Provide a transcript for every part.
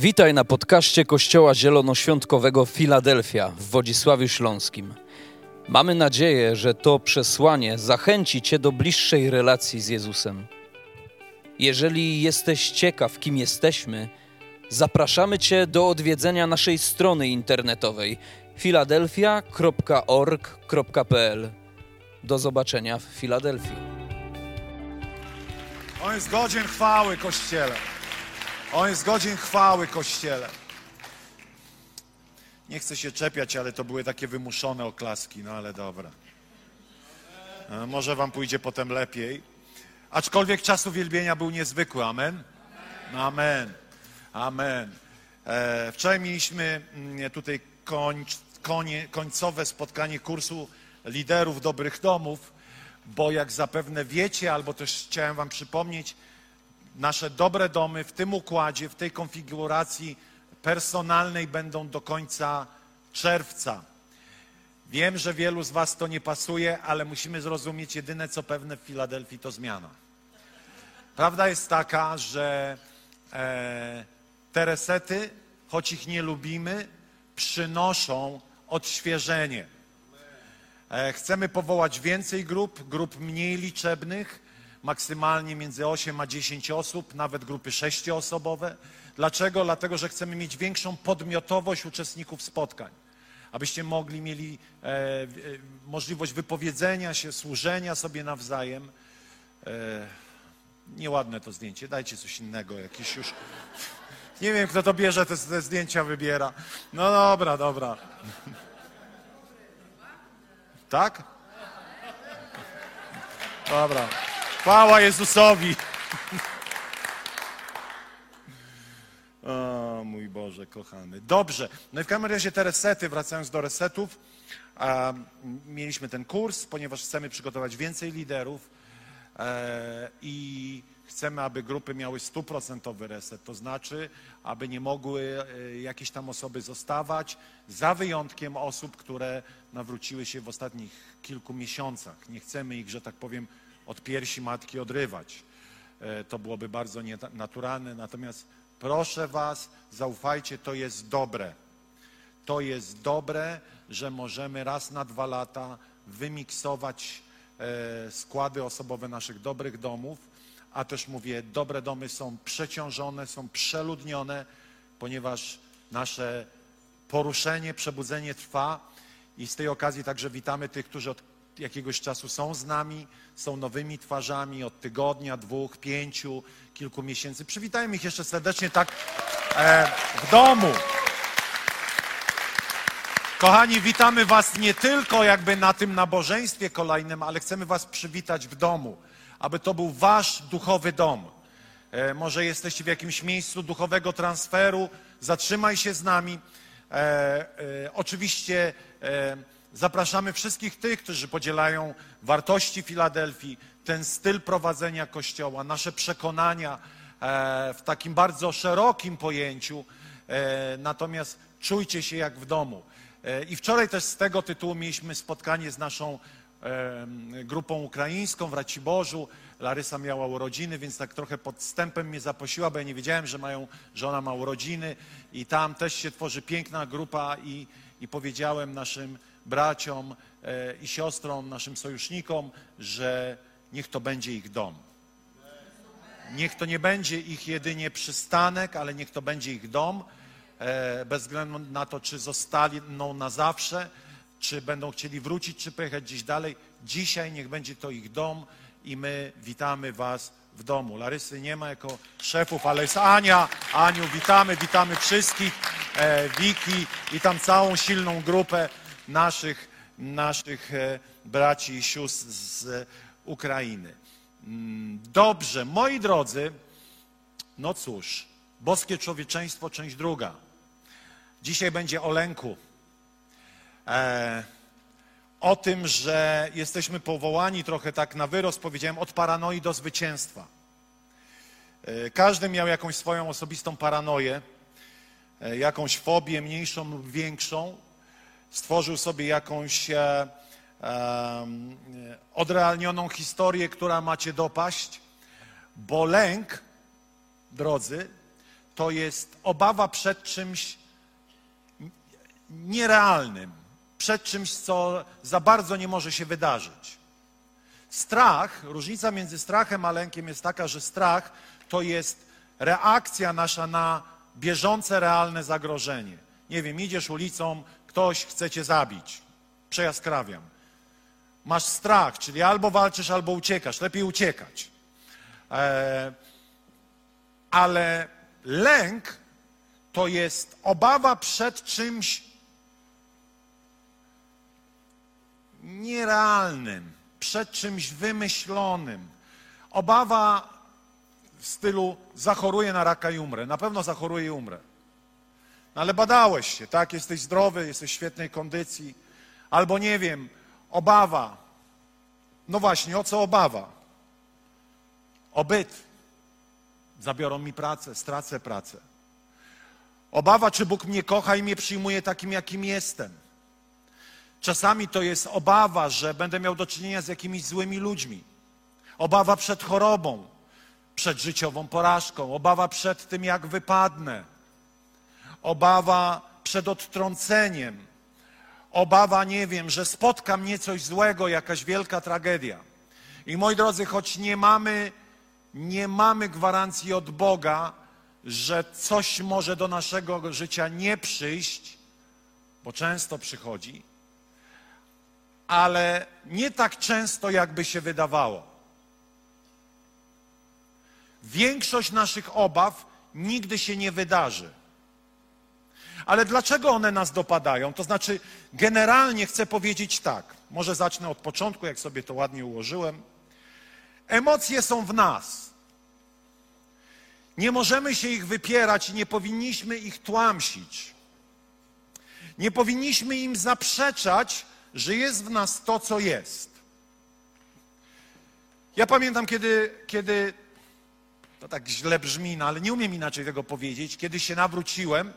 Witaj na podcaście Kościoła Zielonoświątkowego Filadelfia w Wodzisławiu Śląskim. Mamy nadzieję, że to przesłanie zachęci Cię do bliższej relacji z Jezusem. Jeżeli jesteś ciekaw, kim jesteśmy, zapraszamy Cię do odwiedzenia naszej strony internetowej filadelfia.org.pl. Do zobaczenia w Filadelfii. On jest godzien chwały Kościele. On jest godzien chwały Kościele. Nie chcę się czepiać, ale to były takie wymuszone oklaski, no ale dobra. E, Może wam pójdzie potem lepiej. Aczkolwiek czas uwielbienia był niezwykły. Amen? Amen. Amen. E, wczoraj mieliśmy mm, tutaj konie, końcowe spotkanie kursu liderów dobrych domów, bo jak zapewne wiecie, albo też chciałem wam przypomnieć, nasze dobre domy w tym układzie, w tej konfiguracji personalnej będą do końca czerwca. Wiem, że wielu z Was to nie pasuje, ale musimy zrozumieć jedyne co pewne w Filadelfii to zmiana. Prawda jest taka, że e, te resety, choć ich nie lubimy, przynoszą odświeżenie. E, chcemy powołać więcej grup, grup mniej liczebnych, maksymalnie między 8 a 10 osób, nawet grupy sześcioosobowe. Dlaczego? Dlatego, że chcemy mieć większą podmiotowość uczestników spotkań. Abyście mogli mieli e, e, możliwość wypowiedzenia się, służenia sobie nawzajem. E, nieładne to zdjęcie, dajcie coś innego, jakiś już... Nie wiem, kto to bierze, te, te zdjęcia wybiera. No dobra, dobra. Tak? Dobra. Chwała Jezusowi. O mój Boże, kochany. Dobrze. No i w każdym razie te resety, wracając do resetów, mieliśmy ten kurs, ponieważ chcemy przygotować więcej liderów e, i chcemy, aby grupy miały stuprocentowy reset, to znaczy, aby nie mogły e, jakieś tam osoby zostawać, za wyjątkiem osób, które nawróciły się w ostatnich kilku miesiącach. Nie chcemy ich, że tak powiem, od piersi matki odrywać. E, To byłoby bardzo nienaturalne, natomiast proszę Was, zaufajcie, to jest dobre. To jest dobre, że możemy raz na dwa lata wymiksować e, składy osobowe naszych dobrych domów, a też mówię, dobre domy są przeciążone, są przeludnione, ponieważ nasze poruszenie, przebudzenie trwa i z tej okazji także witamy tych, którzy od jakiegoś czasu są z nami, są nowymi twarzami od tygodnia, dwóch, pięciu, kilku miesięcy. Przywitajmy ich jeszcze serdecznie tak e, w domu. Kochani, witamy Was nie tylko jakby na tym nabożeństwie kolejnym, ale chcemy Was przywitać w domu, aby to był Wasz duchowy dom. E, może jesteście w jakimś miejscu duchowego transferu, zatrzymaj się z nami. E, e, oczywiście e, zapraszamy wszystkich tych, którzy podzielają wartości Filadelfii, ten styl prowadzenia Kościoła, nasze przekonania e, w takim bardzo szerokim pojęciu. E, natomiast czujcie się jak w domu. E, I wczoraj też z tego tytułu mieliśmy spotkanie z naszą grupą ukraińską w Raciborzu. Larysa miała urodziny, więc tak trochę podstępem mnie zaprosiła, bo ja nie wiedziałem, że, mają, że ona ma urodziny. I tam też się tworzy piękna grupa i, i powiedziałem naszym braciom e, i siostrom, naszym sojusznikom, że niech to będzie ich dom. Niech to nie będzie ich jedynie przystanek, ale niech to będzie ich dom, e, bez względu na to, czy zostaną na zawsze, czy będą chcieli wrócić, czy pojechać gdzieś dalej. Dzisiaj niech będzie to ich dom i my witamy Was w domu. Larysy nie ma jako szefów, ale jest Ania. Aniu, witamy, witamy wszystkich. E, Wiki i tam całą silną grupę naszych, naszych e, braci i sióstr z Ukrainy. Mm, Dobrze, moi drodzy, no cóż, boskie człowieczeństwo, część druga. Dzisiaj będzie o lęku. E, o tym, że jesteśmy powołani trochę tak na wyrost, powiedziałem, od paranoi do zwycięstwa. E, Każdy miał jakąś swoją osobistą paranoję, e, jakąś fobię, mniejszą lub większą. Stworzył sobie jakąś e, e, odrealnioną historię, która macie dopaść, bo lęk, drodzy, to jest obawa przed czymś nierealnym, przed czymś, co za bardzo nie może się wydarzyć. Strach, różnica między strachem a lękiem jest taka, że strach to jest reakcja nasza na bieżące, realne zagrożenie. Nie wiem, idziesz ulicą, ktoś chce cię zabić, przejaskrawiam. Masz strach, czyli albo walczysz, albo uciekasz. Lepiej uciekać. E, ale lęk to jest obawa przed czymś nierealnym, przed czymś wymyślonym. Obawa w stylu zachoruję na raka i umrę. Na pewno zachoruję i umrę. No ale badałeś się, tak? Jesteś zdrowy, jesteś w świetnej kondycji. Albo nie wiem, obawa. No właśnie, o co obawa? O byt. Zabiorą mi pracę, stracę pracę. Obawa, czy Bóg mnie kocha i mnie przyjmuje takim, jakim jestem. Czasami to jest obawa, że będę miał do czynienia z jakimiś złymi ludźmi. Obawa przed chorobą, przed życiową porażką, obawa przed tym, jak wypadnę, obawa przed odtrąceniem, obawa, nie wiem, że spotka mnie coś złego, jakaś wielka tragedia. I moi drodzy, choć nie mamy, nie mamy gwarancji od Boga, że coś może do naszego życia nie przyjść, bo często przychodzi, ale nie tak często, jakby się wydawało. Większość naszych obaw nigdy się nie wydarzy. Ale dlaczego one nas dopadają? To znaczy, generalnie chcę powiedzieć tak. Może zacznę od początku, jak sobie to ładnie ułożyłem. Emocje są w nas. Nie możemy się ich wypierać i nie powinniśmy ich tłamsić. Nie powinniśmy im zaprzeczać, że jest w nas to, co jest. Ja pamiętam, kiedy, kiedy to tak źle brzmi, no ale nie umiem inaczej tego powiedzieć, kiedy się nawróciłem,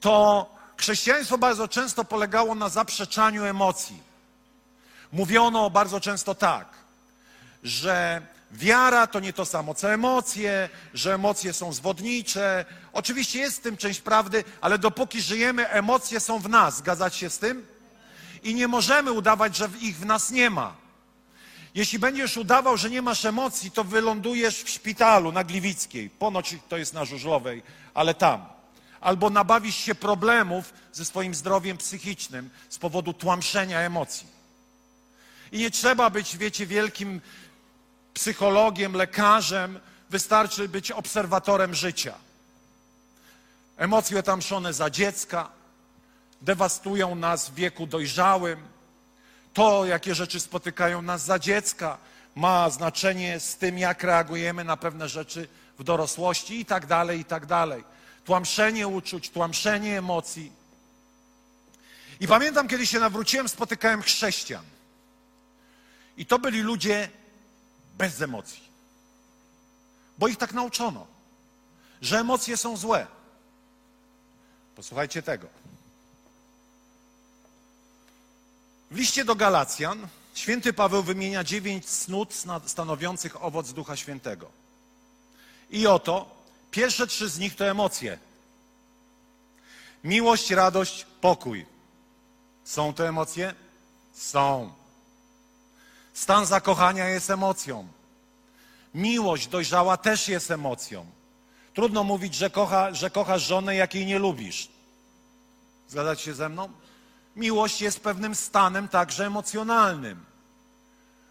to chrześcijaństwo bardzo często polegało na zaprzeczaniu emocji. Mówiono bardzo często tak, że wiara to nie to samo co emocje, że emocje są zwodnicze. Oczywiście jest w tym część prawdy, ale dopóki żyjemy, emocje są w nas. Zgadzać się z tym? I nie możemy udawać, że ich w nas nie ma. Jeśli będziesz udawał, że nie masz emocji, to wylądujesz w szpitalu na Gliwickiej. Ponoć to jest na Żużlowej, ale tam. Albo nabawisz się problemów ze swoim zdrowiem psychicznym z powodu tłamszenia emocji. I nie trzeba być, wiecie, wielkim psychologiem, lekarzem. Wystarczy być obserwatorem życia. Emocje tamszone za dziecka dewastują nas w wieku dojrzałym to, jakie rzeczy spotykają nas za dziecka, ma znaczenie z tym, jak reagujemy na pewne rzeczy w dorosłości i tak dalej, i tak dalej. Tłamszenie uczuć, tłamszenie emocji. I pamiętam, kiedy się nawróciłem, spotykałem chrześcijan. I to byli ludzie bez emocji. Bo ich tak nauczono, że emocje są złe. Posłuchajcie tego. W liście do Galacjan święty Paweł wymienia dziewięć snut stanowiących owoc Ducha Świętego. I oto pierwsze trzy z nich to emocje. Miłość, radość, pokój. Są to emocje? Są. Stan zakochania jest emocją. Miłość dojrzała też jest emocją. Trudno mówić, że, kocha, że kochasz żonę, jakiej nie lubisz. Zgadzacie się ze mną? Miłość jest pewnym stanem także emocjonalnym.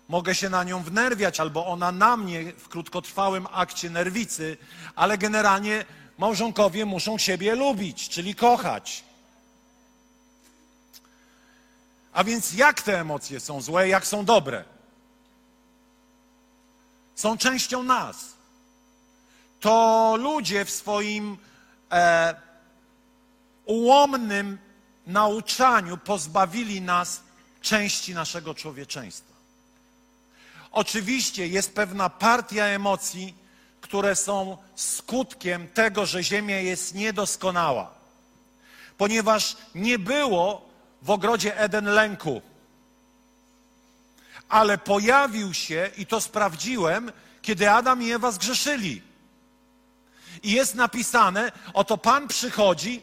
Mogę się na nią wnerwiać, albo ona na mnie w krótkotrwałym akcie nerwicy, ale generalnie małżonkowie muszą siebie lubić, czyli kochać. A więc jak te emocje są złe, jak są dobre? Są częścią nas. To ludzie w swoim e, ułomnym nauczaniu pozbawili nas części naszego człowieczeństwa. Oczywiście jest pewna partia emocji, które są skutkiem tego, że Ziemia jest niedoskonała, ponieważ nie było w ogrodzie Eden lęku, ale pojawił się, i to sprawdziłem, kiedy Adam i Ewa zgrzeszyli. I jest napisane, oto Pan przychodzi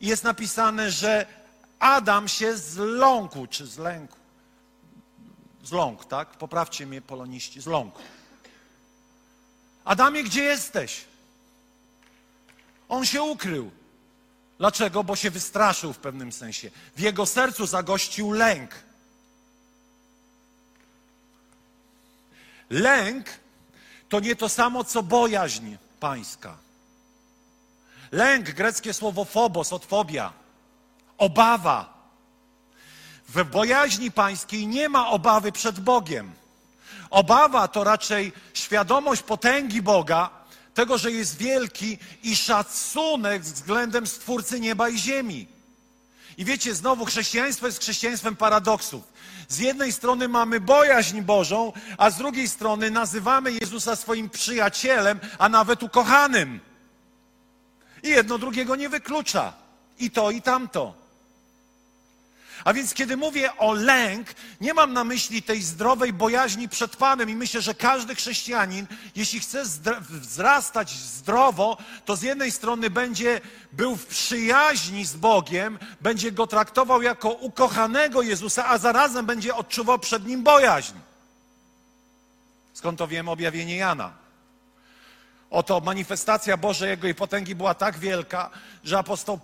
i jest napisane, że Adam się zląkł, czy zlękł. Zląkł, tak? Poprawcie mnie poloniści, zląkł. Adamie, gdzie jesteś? On się ukrył. Dlaczego? Bo się wystraszył w pewnym sensie. W jego sercu zagościł lęk. Lęk to nie to samo, co bojaźń pańska. Lęk, greckie słowo phobos, od fobia, obawa. W bojaźni pańskiej nie ma obawy przed Bogiem. Obawa to raczej świadomość potęgi Boga, tego, że jest wielki i szacunek względem Stwórcy nieba i ziemi. I wiecie, znowu chrześcijaństwo jest chrześcijaństwem paradoksów. Z jednej strony mamy bojaźń Bożą, a z drugiej strony nazywamy Jezusa swoim przyjacielem, a nawet ukochanym. I jedno drugiego nie wyklucza. I to, i tamto. A więc kiedy mówię o lęk, nie mam na myśli tej zdrowej bojaźni przed Panem i myślę, że każdy chrześcijanin, jeśli chce wzrastać zdrowo, to z jednej strony będzie był w przyjaźni z Bogiem, będzie go traktował jako ukochanego Jezusa, a zarazem będzie odczuwał przed nim bojaźń. Skąd to wiem objawienie Jana? Oto manifestacja Bożej Jego i potęgi była tak wielka, że apostoł,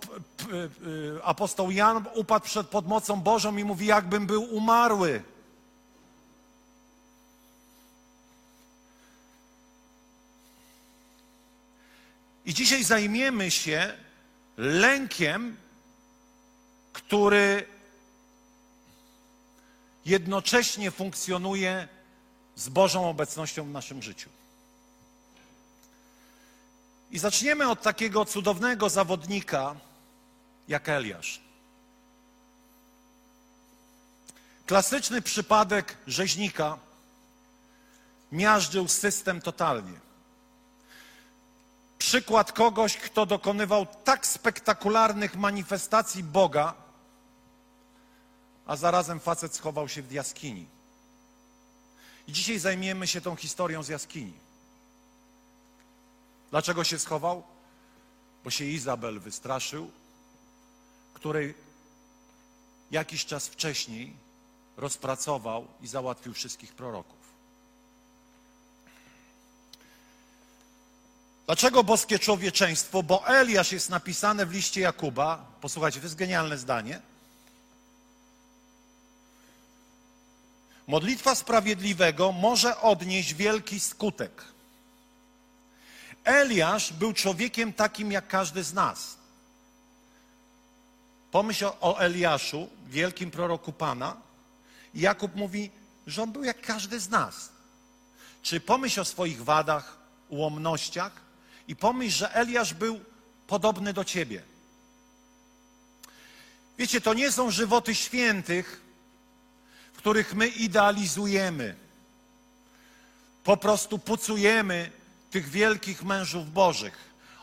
y, apostoł Jan upadł przed podmocą Bożą i mówi, jakbym był umarły. I dzisiaj zajmiemy się lękiem, który jednocześnie funkcjonuje z Bożą obecnością w naszym życiu. I zaczniemy od takiego cudownego zawodnika jak Eliasz. Klasyczny przypadek rzeźnika miażdżył system totalnie. Przykład kogoś, kto dokonywał tak spektakularnych manifestacji Boga, a zarazem facet schował się w jaskini. I dzisiaj zajmiemy się tą historią z jaskini. Dlaczego się schował? Bo się Izabel wystraszył, której jakiś czas wcześniej rozpracował i załatwił wszystkich proroków. Dlaczego boskie człowieczeństwo? Bo Eliasz jest napisane w liście Jakuba. Posłuchajcie, to jest genialne zdanie. Modlitwa sprawiedliwego może odnieść wielki skutek. Eliasz był człowiekiem takim jak każdy z nas. Pomyśl o Eliaszu, wielkim proroku Pana. Jakub mówi, że on był jak każdy z nas. Czy pomyśl o swoich wadach, ułomnościach i pomyśl, że Eliasz był podobny do ciebie. Wiecie, to nie są żywoty świętych, w których my idealizujemy. Po prostu pucujemy tych wielkich mężów bożych.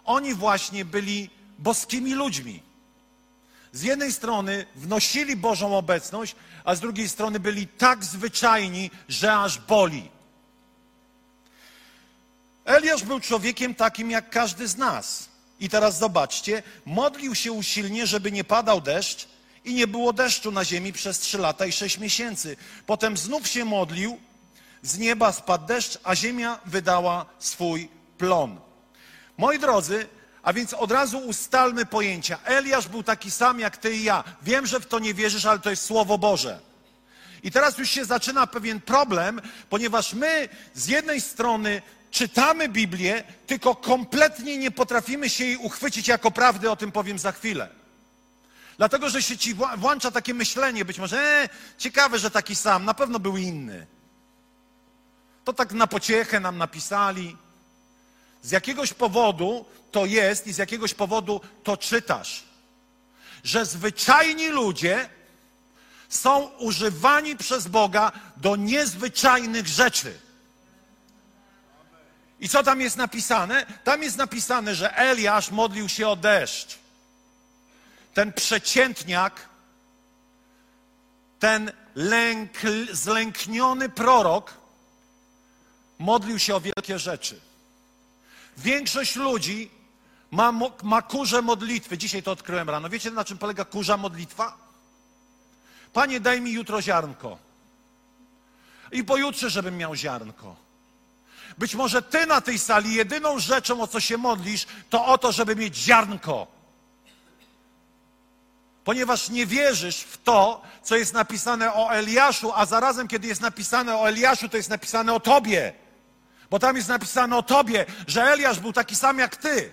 Oni właśnie byli boskimi ludźmi. Z jednej strony wnosili Bożą obecność, a z drugiej strony byli tak zwyczajni, że aż boli. Eliasz był człowiekiem takim jak każdy z nas. I teraz zobaczcie, modlił się usilnie, żeby nie padał deszcz i nie było deszczu na ziemi przez trzy lata i sześć miesięcy. Potem znów się modlił, z nieba spadł deszcz, a ziemia wydała swój plon. Moi drodzy, a więc od razu ustalmy pojęcia. Eliasz był taki sam jak ty i ja. Wiem, że w to nie wierzysz, ale to jest Słowo Boże. I teraz już się zaczyna pewien problem, ponieważ my z jednej strony czytamy Biblię, tylko kompletnie nie potrafimy się jej uchwycić jako prawdy, o tym powiem za chwilę. Dlatego, że się ci włącza takie myślenie, być może, e, ciekawe, że taki sam, na pewno był inny. To tak na pociechę nam napisali. Z jakiegoś powodu to jest i z jakiegoś powodu to czytasz. Że zwyczajni ludzie są używani przez Boga do niezwyczajnych rzeczy. I co tam jest napisane? Tam jest napisane, że Eliasz modlił się o deszcz. Ten przeciętniak, ten lęk, zlękniony prorok modlił się o wielkie rzeczy. Większość ludzi Ma, ma kurze modlitwy. Dzisiaj to odkryłem rano. Wiecie, na czym polega kurza modlitwa? Panie, daj mi jutro ziarnko. I pojutrze, żebym miał ziarnko. Być może ty na tej sali jedyną rzeczą, o co się modlisz, to o to, żeby mieć ziarnko. Ponieważ nie wierzysz w to, co jest napisane o Eliaszu, a zarazem, kiedy jest napisane o Eliaszu, to jest napisane o tobie. Bo tam jest napisane o tobie, że Eliasz był taki sam jak ty.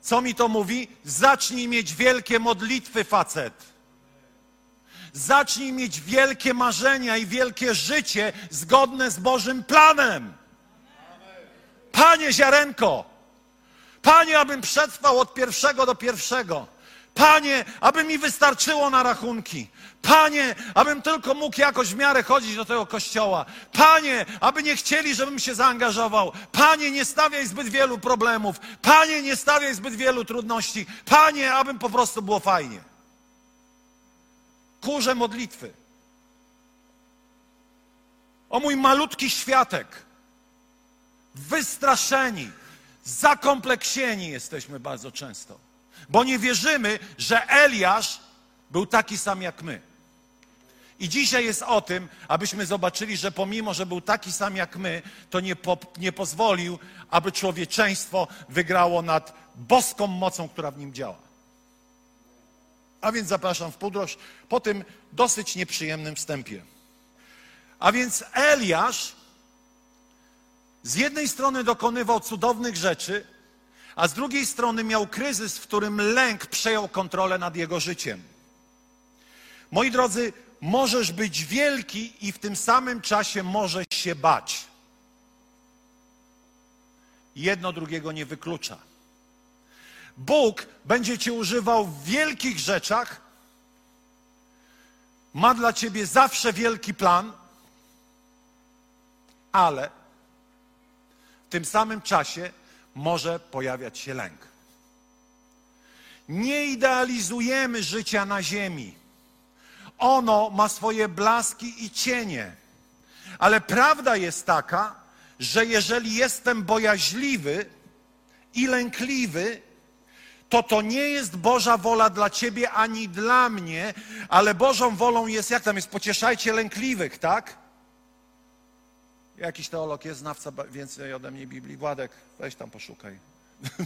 Co mi to mówi? Zacznij mieć wielkie modlitwy, facet. Zacznij mieć wielkie marzenia i wielkie życie zgodne z Bożym planem. Panie ziarenko, Panie, abym przetrwał od pierwszego do pierwszego. Panie, aby mi wystarczyło na rachunki. Panie, abym tylko mógł jakoś w miarę chodzić do tego kościoła. Panie, aby nie chcieli, żebym się zaangażował. Panie, nie stawiaj zbyt wielu problemów. Panie, nie stawiaj zbyt wielu trudności. Panie, abym po prostu było fajnie. Kurze modlitwy. O mój malutki światek. Wystraszeni, zakompleksieni jesteśmy bardzo często, bo nie wierzymy, że Eliasz był taki sam jak my. I dzisiaj jest o tym, abyśmy zobaczyli, że pomimo, że był taki sam jak my, to nie, po, nie pozwolił, aby człowieczeństwo wygrało nad boską mocą, która w nim działa. A więc zapraszam w podróż po tym dosyć nieprzyjemnym wstępie. A więc Eliasz z jednej strony dokonywał cudownych rzeczy, a z drugiej strony miał kryzys, w którym lęk przejął kontrolę nad jego życiem. Moi drodzy, możesz być wielki i w tym samym czasie możesz się bać. Jedno drugiego nie wyklucza. Bóg będzie cię używał w wielkich rzeczach, ma dla ciebie zawsze wielki plan, ale w tym samym czasie może pojawiać się lęk. Nie idealizujemy życia na ziemi. Ono ma swoje blaski i cienie. Ale prawda jest taka, że jeżeli jestem bojaźliwy i lękliwy, to to nie jest Boża wola dla ciebie ani dla mnie, ale Bożą wolą jest, jak tam jest, pocieszajcie lękliwych, tak? Jakiś teolog jest, znawca więcej ode mnie Biblii. Władek, weź tam poszukaj.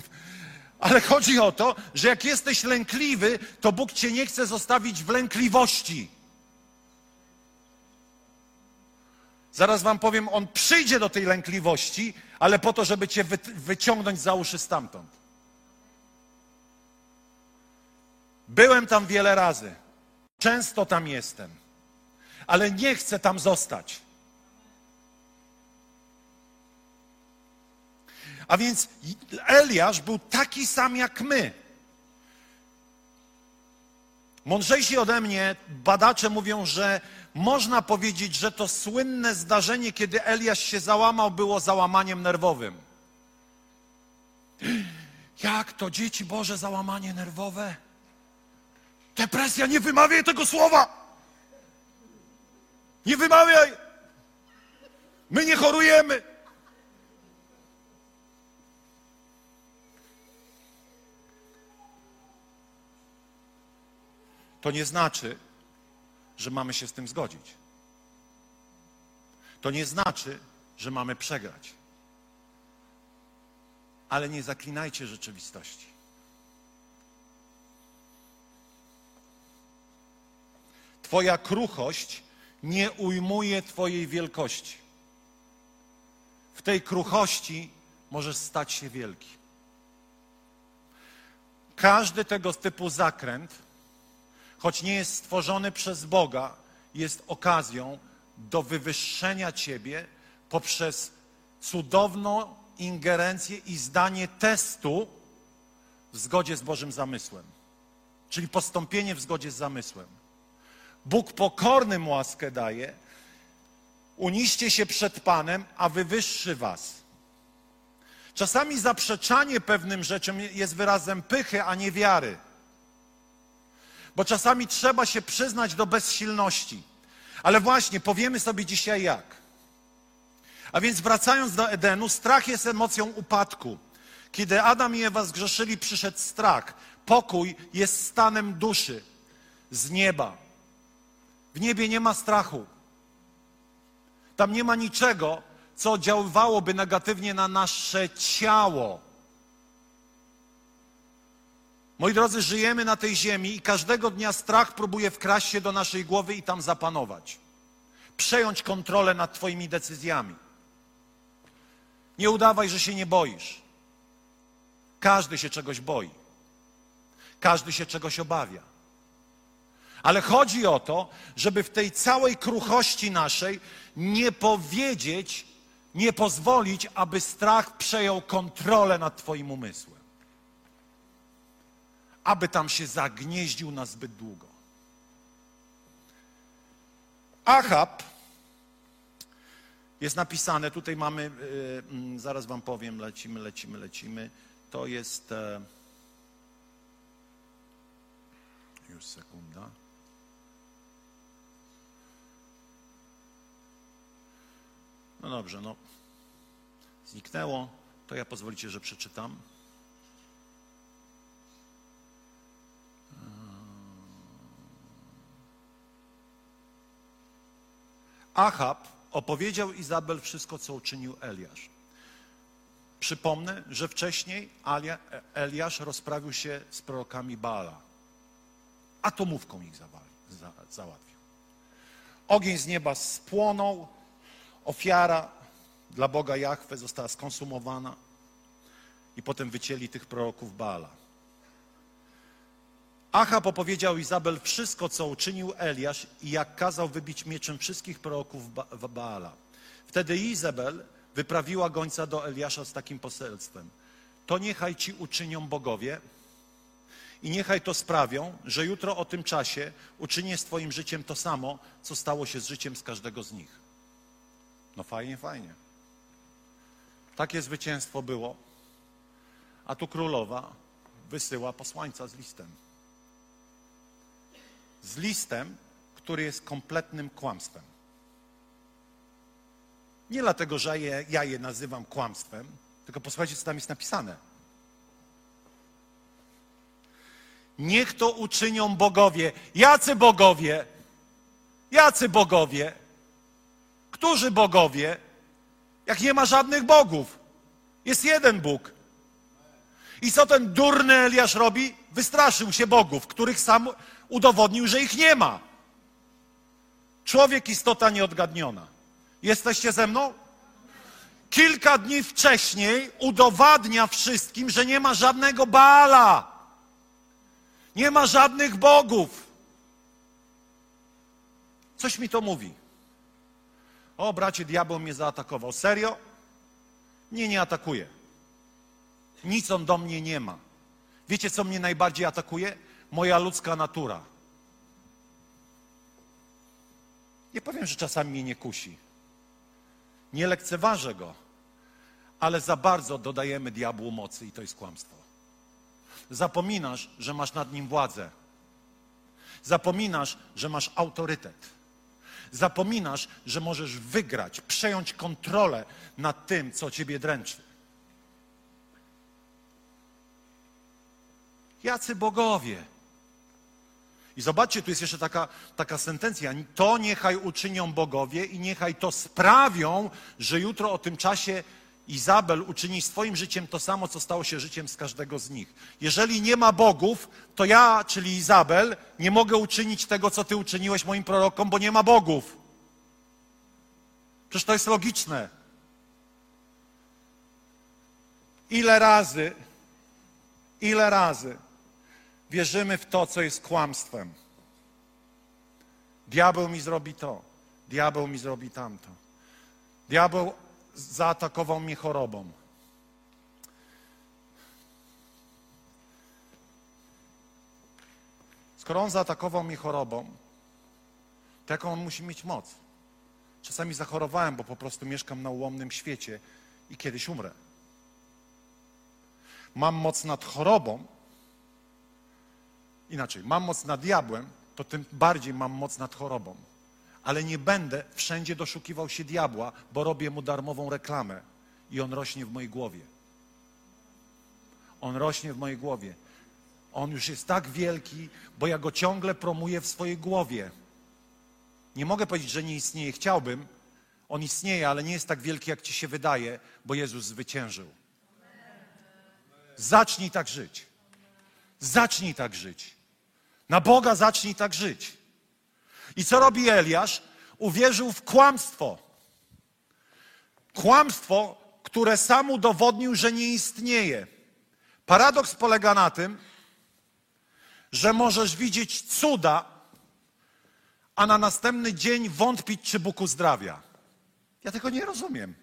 Ale chodzi o to, że jak jesteś lękliwy, to Bóg cię nie chce zostawić w lękliwości. Zaraz wam powiem, On przyjdzie do tej lękliwości, ale po to, żeby cię wy, wyciągnąć za uszy stamtąd. Byłem tam wiele razy. Często tam jestem. Ale nie chcę tam zostać. A więc Eliasz był taki sam jak my. Mądrzejsi ode mnie badacze mówią, że można powiedzieć, że to słynne zdarzenie, kiedy Eliasz się załamał, było załamaniem nerwowym. Jak to dzieci Boże załamanie nerwowe? Depresja, nie wymawiaj tego słowa! Nie wymawiaj! My nie chorujemy! To nie znaczy, że mamy się z tym zgodzić. To nie znaczy, że mamy przegrać. Ale nie zaklinajcie rzeczywistości. Twoja kruchość nie ujmuje Twojej wielkości. W tej kruchości możesz stać się wielki. Każdy tego typu zakręt choć nie jest stworzony przez Boga, jest okazją do wywyższenia Ciebie poprzez cudowną ingerencję i zdanie testu w zgodzie z Bożym zamysłem. Czyli postąpienie w zgodzie z zamysłem. Bóg pokornym łaskę daje, uniście się przed Panem, a wywyższy was. Czasami zaprzeczanie pewnym rzeczom jest wyrazem pychy, a nie wiary bo czasami trzeba się przyznać do bezsilności. Ale właśnie powiemy sobie dzisiaj jak. A więc wracając do Edenu, strach jest emocją upadku. Kiedy Adam i Ewa zgrzeszyli, przyszedł strach. Pokój jest stanem duszy z nieba. W niebie nie ma strachu. Tam nie ma niczego, co oddziaływałoby negatywnie na nasze ciało. Moi drodzy, żyjemy na tej ziemi i każdego dnia strach próbuje wkraść się do naszej głowy i tam zapanować. Przejąć kontrolę nad Twoimi decyzjami. Nie udawaj, że się nie boisz. Każdy się czegoś boi. Każdy się czegoś obawia. Ale chodzi o to, żeby w tej całej kruchości naszej nie powiedzieć, nie pozwolić, aby strach przejął kontrolę nad Twoim umysłem. Aby tam się zagnieździł na zbyt długo. Achab jest napisane, tutaj mamy, yy, zaraz Wam powiem, lecimy, lecimy, lecimy. To jest. Yy, już sekunda. No dobrze, no. Zniknęło, to ja pozwolicie, że przeczytam. Achab opowiedział Izabel wszystko, co uczynił Eliasz. Przypomnę, że wcześniej Eliasz rozprawił się z prorokami Baala. Atomówką ich załatwił. Ogień z nieba spłonął, ofiara dla Boga Jahwe została skonsumowana i potem wycięli tych proroków Baala. Achab opowiedział Izabel wszystko, co uczynił Eliasz i jak kazał wybić mieczem wszystkich proroków ba Baala. Wtedy Izabel wyprawiła gońca do Eliasza z takim poselstwem. To niechaj ci uczynią bogowie i niechaj to sprawią, że jutro o tym czasie uczynię z twoim życiem to samo, co stało się z życiem z każdego z nich. No fajnie, fajnie. Takie zwycięstwo było. A tu królowa wysyła posłańca z listem z listem, który jest kompletnym kłamstwem. Nie dlatego, że je, ja je nazywam kłamstwem, tylko posłuchajcie, co tam jest napisane. Niech to uczynią bogowie. Jacy bogowie? Jacy bogowie? Którzy bogowie? Jak nie ma żadnych bogów. Jest jeden Bóg. I co ten durny Eliasz robi? Wystraszył się bogów, których sam udowodnił, że ich nie ma. Człowiek istota nieodgadniona. Jesteście ze mną? Kilka dni wcześniej udowadnia wszystkim, że nie ma żadnego Baala. Nie ma żadnych bogów. Coś mi to mówi. O, bracie, diabeł mnie zaatakował. Serio? Nie, nie atakuje. Nic on do mnie nie ma. Wiecie, co mnie najbardziej atakuje? Moja ludzka natura. Nie powiem, że czasami mnie nie kusi. Nie lekceważę go, ale za bardzo dodajemy diabłu mocy i to jest kłamstwo. Zapominasz, że masz nad nim władzę. Zapominasz, że masz autorytet. Zapominasz, że możesz wygrać, przejąć kontrolę nad tym, co ciebie dręczy. Jacy bogowie? I zobaczcie, tu jest jeszcze taka, taka sentencja. To niechaj uczynią bogowie i niechaj to sprawią, że jutro o tym czasie Izabel uczyni swoim życiem to samo, co stało się życiem z każdego z nich. Jeżeli nie ma bogów, to ja, czyli Izabel, nie mogę uczynić tego, co ty uczyniłeś moim prorokom, bo nie ma bogów. Przecież to jest logiczne. Ile razy, ile razy wierzymy w to, co jest kłamstwem. Diabeł mi zrobi to, diabeł mi zrobi tamto. Diabeł zaatakował mnie chorobą. Skoro on zaatakował mnie chorobą, to jaką on musi mieć moc? Czasami zachorowałem, bo po prostu mieszkam na ułomnym świecie i kiedyś umrę. Mam moc nad chorobą, inaczej, mam moc nad diabłem, to tym bardziej mam moc nad chorobą. ale nie będę wszędzie doszukiwał się diabła, bo robię mu darmową reklamę i on rośnie w mojej głowie. On rośnie w mojej głowie. On już jest tak wielki, bo ja go ciągle promuję w swojej głowie. Nie mogę powiedzieć, że nie istnieje. Chciałbym. On istnieje, ale nie jest tak wielki, jak ci się wydaje, bo Jezus zwyciężył. Zacznij tak żyć. Zacznij tak żyć. Na Boga zacznij tak żyć. I co robi Eliasz? Uwierzył w kłamstwo. Kłamstwo, które sam udowodnił, że nie istnieje. Paradoks polega na tym, że możesz widzieć cuda, a na następny dzień wątpić, czy Bóg uzdrawia. Ja tego nie rozumiem.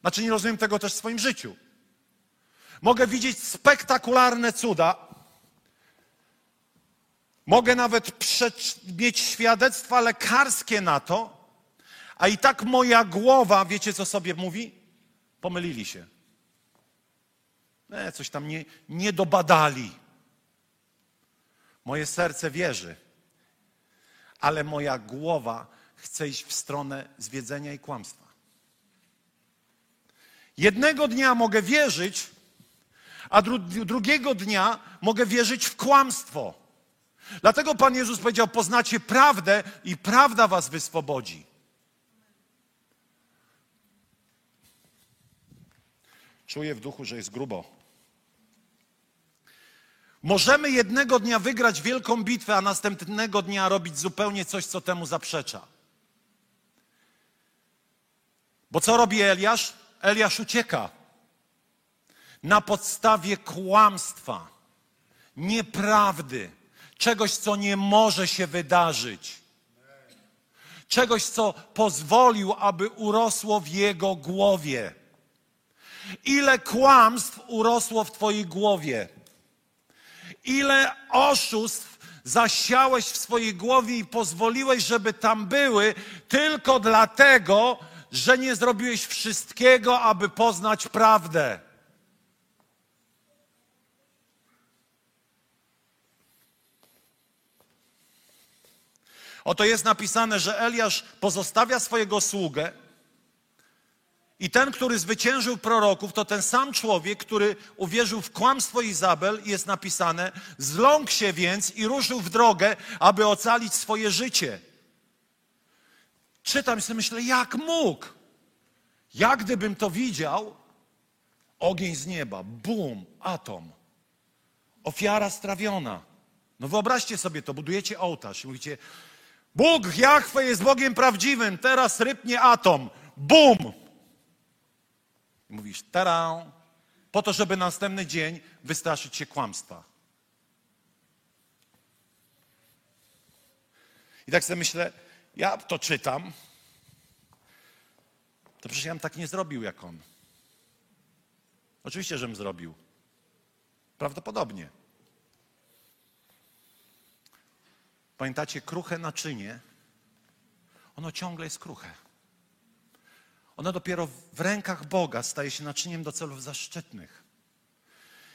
Znaczy, nie rozumiem tego też w swoim życiu. Mogę widzieć spektakularne cuda. Mogę nawet mieć świadectwa lekarskie na to, a i tak moja głowa, wiecie co sobie mówi? Pomylili się. Nie, coś tam nie, nie dobadali. Moje serce wierzy, ale moja głowa chce iść w stronę zwiedzenia i kłamstwa. Jednego dnia mogę wierzyć, a dru drugiego dnia mogę wierzyć w kłamstwo. Dlatego Pan Jezus powiedział: Poznacie prawdę i prawda was wyswobodzi. Czuję w duchu, że jest grubo. Możemy jednego dnia wygrać wielką bitwę, a następnego dnia robić zupełnie coś, co temu zaprzecza. Bo co robi Eliasz? Eliasz ucieka. Na podstawie kłamstwa, nieprawdy, czegoś, co nie może się wydarzyć. Czegoś, co pozwolił, aby urosło w jego głowie. Ile kłamstw urosło w Twojej głowie? ile oszustw zasiałeś w swojej głowie i pozwoliłeś, żeby tam były, tylko dlatego, że nie zrobiłeś wszystkiego, aby poznać prawdę. Oto jest napisane, że Eliasz pozostawia swojego sługę i ten, który zwyciężył proroków, to ten sam człowiek, który uwierzył w kłamstwo Izabel, jest napisane, zląkł się więc i ruszył w drogę, aby ocalić swoje życie. Czytam i sobie myślę, jak mógł? Jak gdybym to widział? Ogień z nieba, bum, atom. Ofiara strawiona. No wyobraźcie sobie to, budujecie ołtarz i mówicie, Bóg, Jachwe jest Bogiem prawdziwym, teraz rypnie atom. Bum! Mówisz, tarę, po to, żeby następny dzień wystraszyć się kłamstwa. I tak sobie myślę, ja to czytam, to przecież ja bym tak nie zrobił jak on. Oczywiście, żebym zrobił. Prawdopodobnie. Pamiętacie, kruche naczynie, ono ciągle jest kruche. Ono dopiero w rękach Boga staje się naczyniem do celów zaszczytnych.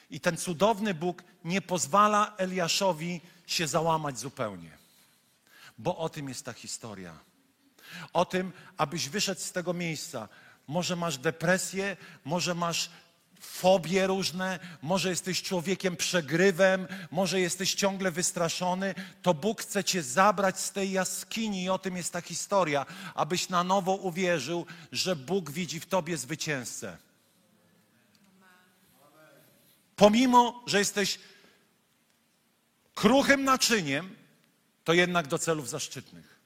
I ten cudowny Bóg nie pozwala Eliaszowi się załamać zupełnie. Bo o tym jest ta historia. O tym, abyś wyszedł z tego miejsca. Może masz depresję, może masz fobie różne, może jesteś człowiekiem przegrywem, może jesteś ciągle wystraszony, to Bóg chce cię zabrać z tej jaskini i o tym jest ta historia, abyś na nowo uwierzył, że Bóg widzi w tobie zwycięzcę. Pomimo, że jesteś kruchym naczyniem, to jednak do celów zaszczytnych.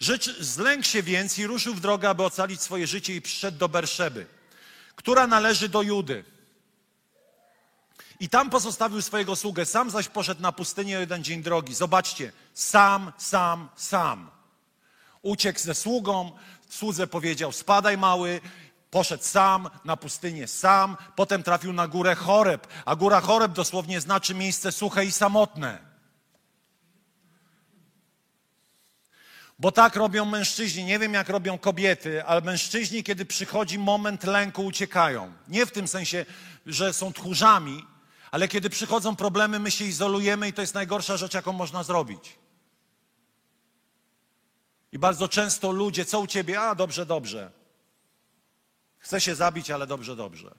Rzecz zlękł się więc i ruszył w drogę, aby ocalić swoje życie i przyszedł do Berszeby która należy do Judy. I tam pozostawił swojego sługę, sam zaś poszedł na pustynię jeden dzień drogi. Zobaczcie, sam, sam, sam. Uciekł ze sługą, słudze powiedział, spadaj mały, poszedł sam na pustynię sam, potem trafił na górę Choreb, a góra Choreb dosłownie znaczy miejsce suche i samotne. Bo tak robią mężczyźni. Nie wiem, jak robią kobiety, ale mężczyźni, kiedy przychodzi moment lęku, uciekają. Nie w tym sensie, że są tchórzami, ale kiedy przychodzą problemy, my się izolujemy i to jest najgorsza rzecz, jaką można zrobić. I bardzo często ludzie, co u ciebie? A, dobrze, dobrze. Chce się zabić, ale dobrze, dobrze.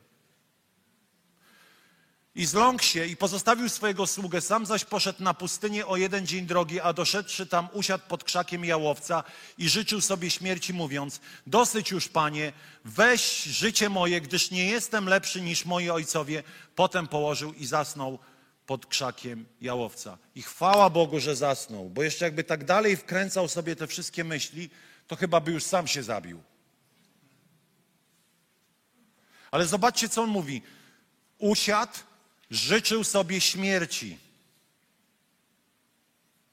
I zląkł się i pozostawił swojego sługę, sam zaś poszedł na pustynię o jeden dzień drogi, a doszedłszy tam usiadł pod krzakiem jałowca i życzył sobie śmierci, mówiąc, dosyć już, panie, weź życie moje, gdyż nie jestem lepszy niż moi ojcowie. Potem położył i zasnął pod krzakiem jałowca. I chwała Bogu, że zasnął, bo jeszcze jakby tak dalej wkręcał sobie te wszystkie myśli, to chyba by już sam się zabił. Ale zobaczcie, co on mówi. Usiadł, życzył sobie śmierci.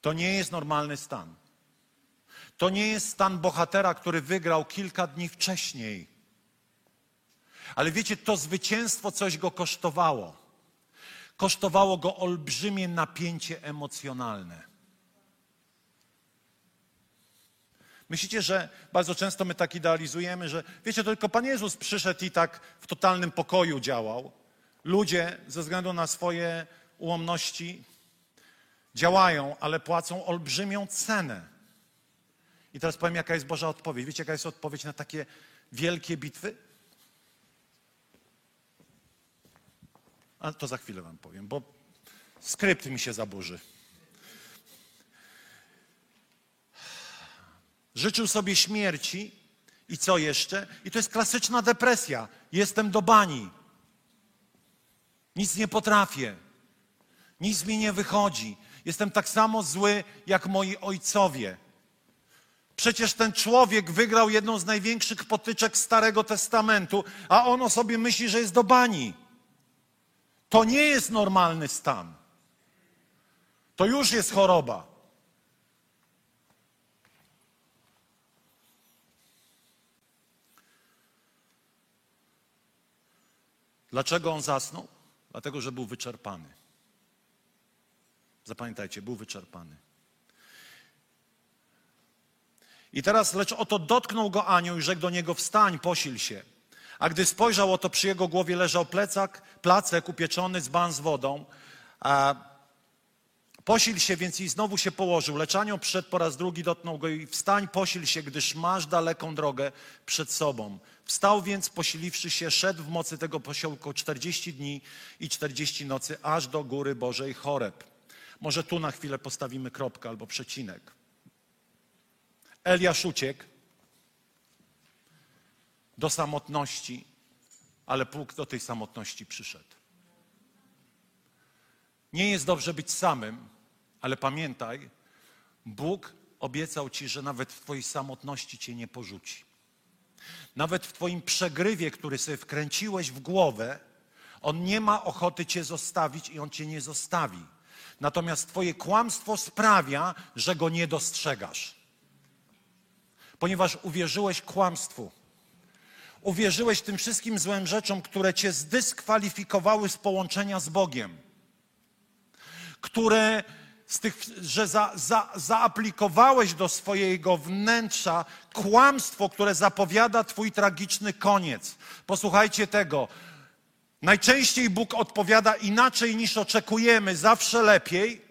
To nie jest normalny stan. To nie jest stan bohatera, który wygrał kilka dni wcześniej. Ale wiecie, to zwycięstwo coś go kosztowało. Kosztowało go olbrzymie napięcie emocjonalne. Myślicie, że bardzo często my tak idealizujemy, że wiecie, tylko Pan Jezus przyszedł i tak w totalnym pokoju działał. Ludzie ze względu na swoje ułomności działają, ale płacą olbrzymią cenę. I teraz powiem, jaka jest Boża odpowiedź. Wiecie, jaka jest odpowiedź na takie wielkie bitwy? A to za chwilę wam powiem, bo skrypt mi się zaburzy. Życzył sobie śmierci i co jeszcze? I to jest klasyczna depresja. Jestem do bani. Nic nie potrafię. Nic mi nie wychodzi. Jestem tak samo zły jak moi ojcowie. Przecież ten człowiek wygrał jedną z największych potyczek Starego Testamentu, a on o sobie myśli, że jest do bani. To nie jest normalny stan. To już jest choroba. Dlaczego on zasnął? Dlatego, że był wyczerpany. Zapamiętajcie, był wyczerpany. I teraz, lecz oto dotknął go anioł i rzekł do niego, wstań, posil się. A gdy spojrzał, oto przy jego głowie leżał plecak, placek upieczony z ban z wodą. A posil się więc i znowu się położył. Lecz przyszedł po raz drugi, dotknął go i wstań, posil się, gdyż masz daleką drogę przed sobą. Wstał więc, posiliwszy się, szedł w mocy tego posiłku 40 dni i 40 nocy, aż do góry Bożej Choreb. Może tu na chwilę postawimy kropkę albo przecinek. Eliasz uciekł do samotności, ale Bóg do tej samotności przyszedł. Nie jest dobrze być samym, ale pamiętaj, Bóg obiecał ci, że nawet w Twojej samotności cię nie porzuci. Nawet w Twoim przegrywie, który sobie wkręciłeś w głowę, On nie ma ochoty Cię zostawić i On Cię nie zostawi. Natomiast Twoje kłamstwo sprawia, że Go nie dostrzegasz. Ponieważ uwierzyłeś kłamstwu. Uwierzyłeś tym wszystkim złym rzeczom, które Cię zdyskwalifikowały z połączenia z Bogiem. Które z tych, że za, za, zaaplikowałeś do swojego wnętrza kłamstwo, które zapowiada Twój tragiczny koniec. Posłuchajcie tego. Najczęściej Bóg odpowiada inaczej niż oczekujemy, zawsze lepiej,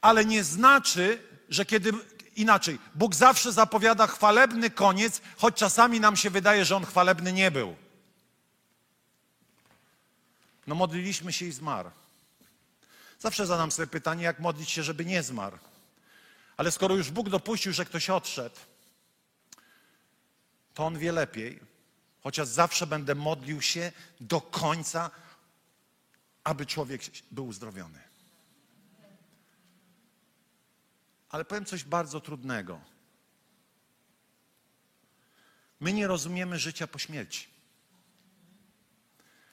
ale nie znaczy, że kiedy inaczej, Bóg zawsze zapowiada chwalebny koniec, choć czasami nam się wydaje, że on chwalebny nie był. No modliliśmy się i zmarł. Zawsze zadam sobie pytanie, jak modlić się, żeby nie zmarł. Ale skoro już Bóg dopuścił, że ktoś odszedł, to on wie lepiej, chociaż zawsze będę modlił się do końca, aby człowiek był uzdrowiony. Ale powiem coś bardzo trudnego. My nie rozumiemy życia po śmierci.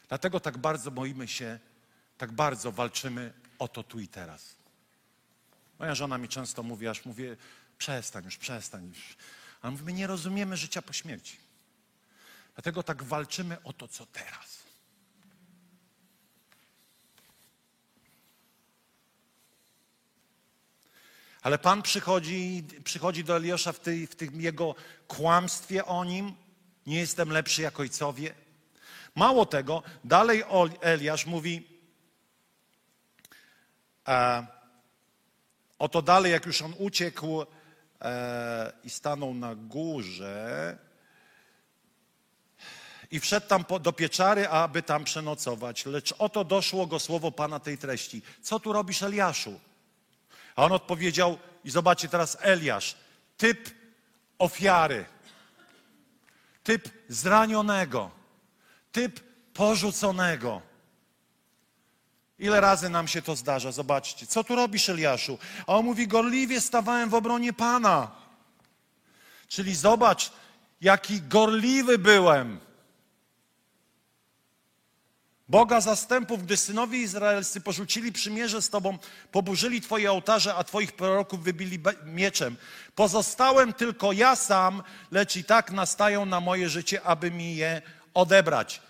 Dlatego tak bardzo boimy się, tak bardzo walczymy o to tu i teraz. Moja żona mi często mówi, aż mówię, przestań już, przestań już. A my nie rozumiemy życia po śmierci. Dlatego tak walczymy o to, co teraz. Ale Pan przychodzi, przychodzi do Eliosza w, tej, w tym jego kłamstwie o nim. Nie jestem lepszy jak ojcowie. Mało tego, dalej Eliasz mówi, a, oto dalej, jak już on uciekł, e, i stanął na górze i wszedł tam do pieczary, aby tam przenocować. Lecz oto doszło go słowo Pana tej treści. Co tu robisz, Eliaszu? A on odpowiedział, i zobaczcie teraz Eliasz, typ ofiary, typ zranionego, typ porzuconego. Ile razy nam się to zdarza? Zobaczcie. Co tu robisz, Eliaszu? A on mówi, gorliwie stawałem w obronie Pana. Czyli zobacz, jaki gorliwy byłem. Boga zastępów, gdy synowie izraelscy porzucili przymierze z Tobą, poburzyli Twoje ołtarze, a Twoich proroków wybili mieczem. Pozostałem tylko ja sam, lecz i tak nastają na moje życie, aby mi je odebrać.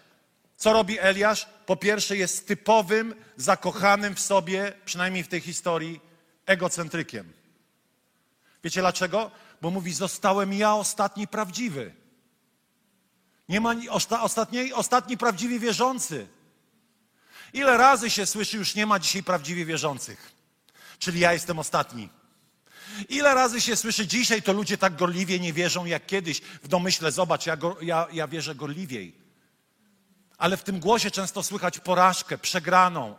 Co robi Eliasz? Po pierwsze jest typowym, zakochanym w sobie, przynajmniej w tej historii, egocentrykiem. Wiecie dlaczego? Bo mówi, zostałem ja ostatni prawdziwy. Nie ma osta, ostatni, ostatni prawdziwy wierzący. Ile razy się słyszy, już nie ma dzisiaj prawdziwie wierzących, czyli ja jestem ostatni. Ile razy się słyszy, dzisiaj to ludzie tak gorliwie nie wierzą jak kiedyś. W domyśle, zobacz, ja, go, ja, ja wierzę gorliwiej. Ale w tym głosie często słychać porażkę, przegraną,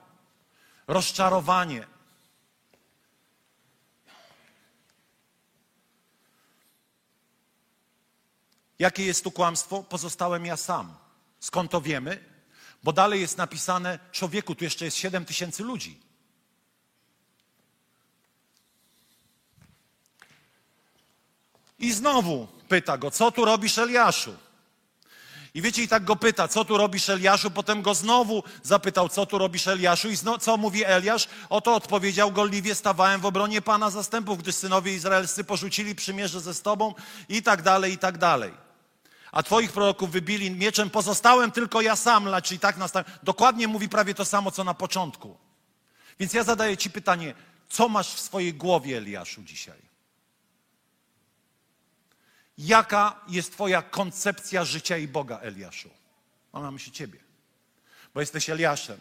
rozczarowanie. Jakie jest tu kłamstwo? Pozostałem ja sam. Skąd to wiemy? Bo dalej jest napisane, człowieku, tu jeszcze jest 7 tysięcy ludzi. I znowu pyta go, co tu robisz Eliaszu? I wiecie, i tak go pyta, co tu robisz Eliaszu? Potem go znowu zapytał, co tu robisz Eliaszu? I co mówi Eliasz? Oto odpowiedział gorliwie, stawałem w obronie Pana zastępów, gdy synowie izraelscy porzucili przymierze ze z Tobą i tak dalej, i tak dalej a twoich proroków wybili mieczem, pozostałem tylko ja sam, czyli tak nastałem. Dokładnie mówi prawie to samo, co na początku. Więc ja zadaję ci pytanie, co masz w swojej głowie, Eliaszu, dzisiaj? Jaka jest twoja koncepcja życia i Boga, Eliaszu? Mam na myśli ciebie, bo jesteś Eliaszem,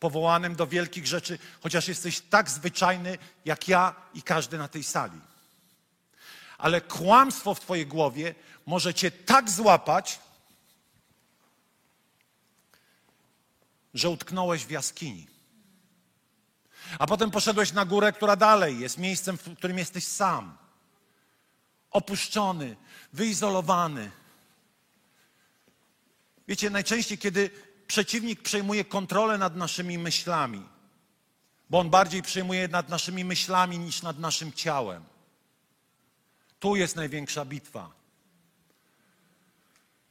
powołanym do wielkich rzeczy, chociaż jesteś tak zwyczajny, jak ja i każdy na tej sali. Ale kłamstwo w twojej głowie może cię tak złapać, że utknąłeś w jaskini. A potem poszedłeś na górę, która dalej jest miejscem, w którym jesteś sam. Opuszczony, wyizolowany. Wiecie, najczęściej, kiedy przeciwnik przejmuje kontrolę nad naszymi myślami, bo on bardziej przejmuje nad naszymi myślami niż nad naszym ciałem. Tu jest największa bitwa.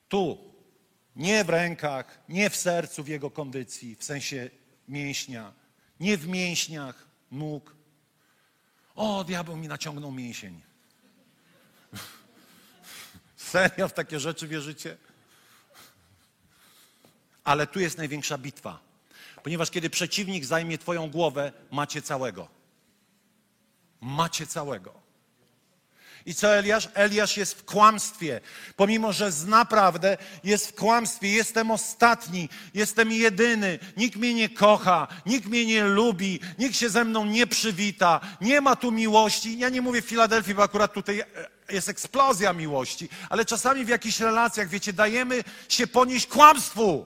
Tu. Nie w rękach, nie w sercu, w jego kondycji, w sensie mięśnia, nie w mięśniach nóg. O, diabeł mi naciągnął mięsień. Serio w takie rzeczy wierzycie? Ale tu jest największa bitwa. Ponieważ kiedy przeciwnik zajmie Twoją głowę, macie całego. Macie całego. I co Eliasz? Eliasz jest w kłamstwie. Pomimo, że zna prawdę, jest w kłamstwie. Jestem ostatni, jestem jedyny. Nikt mnie nie kocha, nikt mnie nie lubi, nikt się ze mną nie przywita. Nie ma tu miłości. Ja nie mówię w Filadelfii, bo akurat tutaj e, jest eksplozja miłości, ale czasami w jakichś relacjach, wiecie, dajemy się ponieść kłamstwu.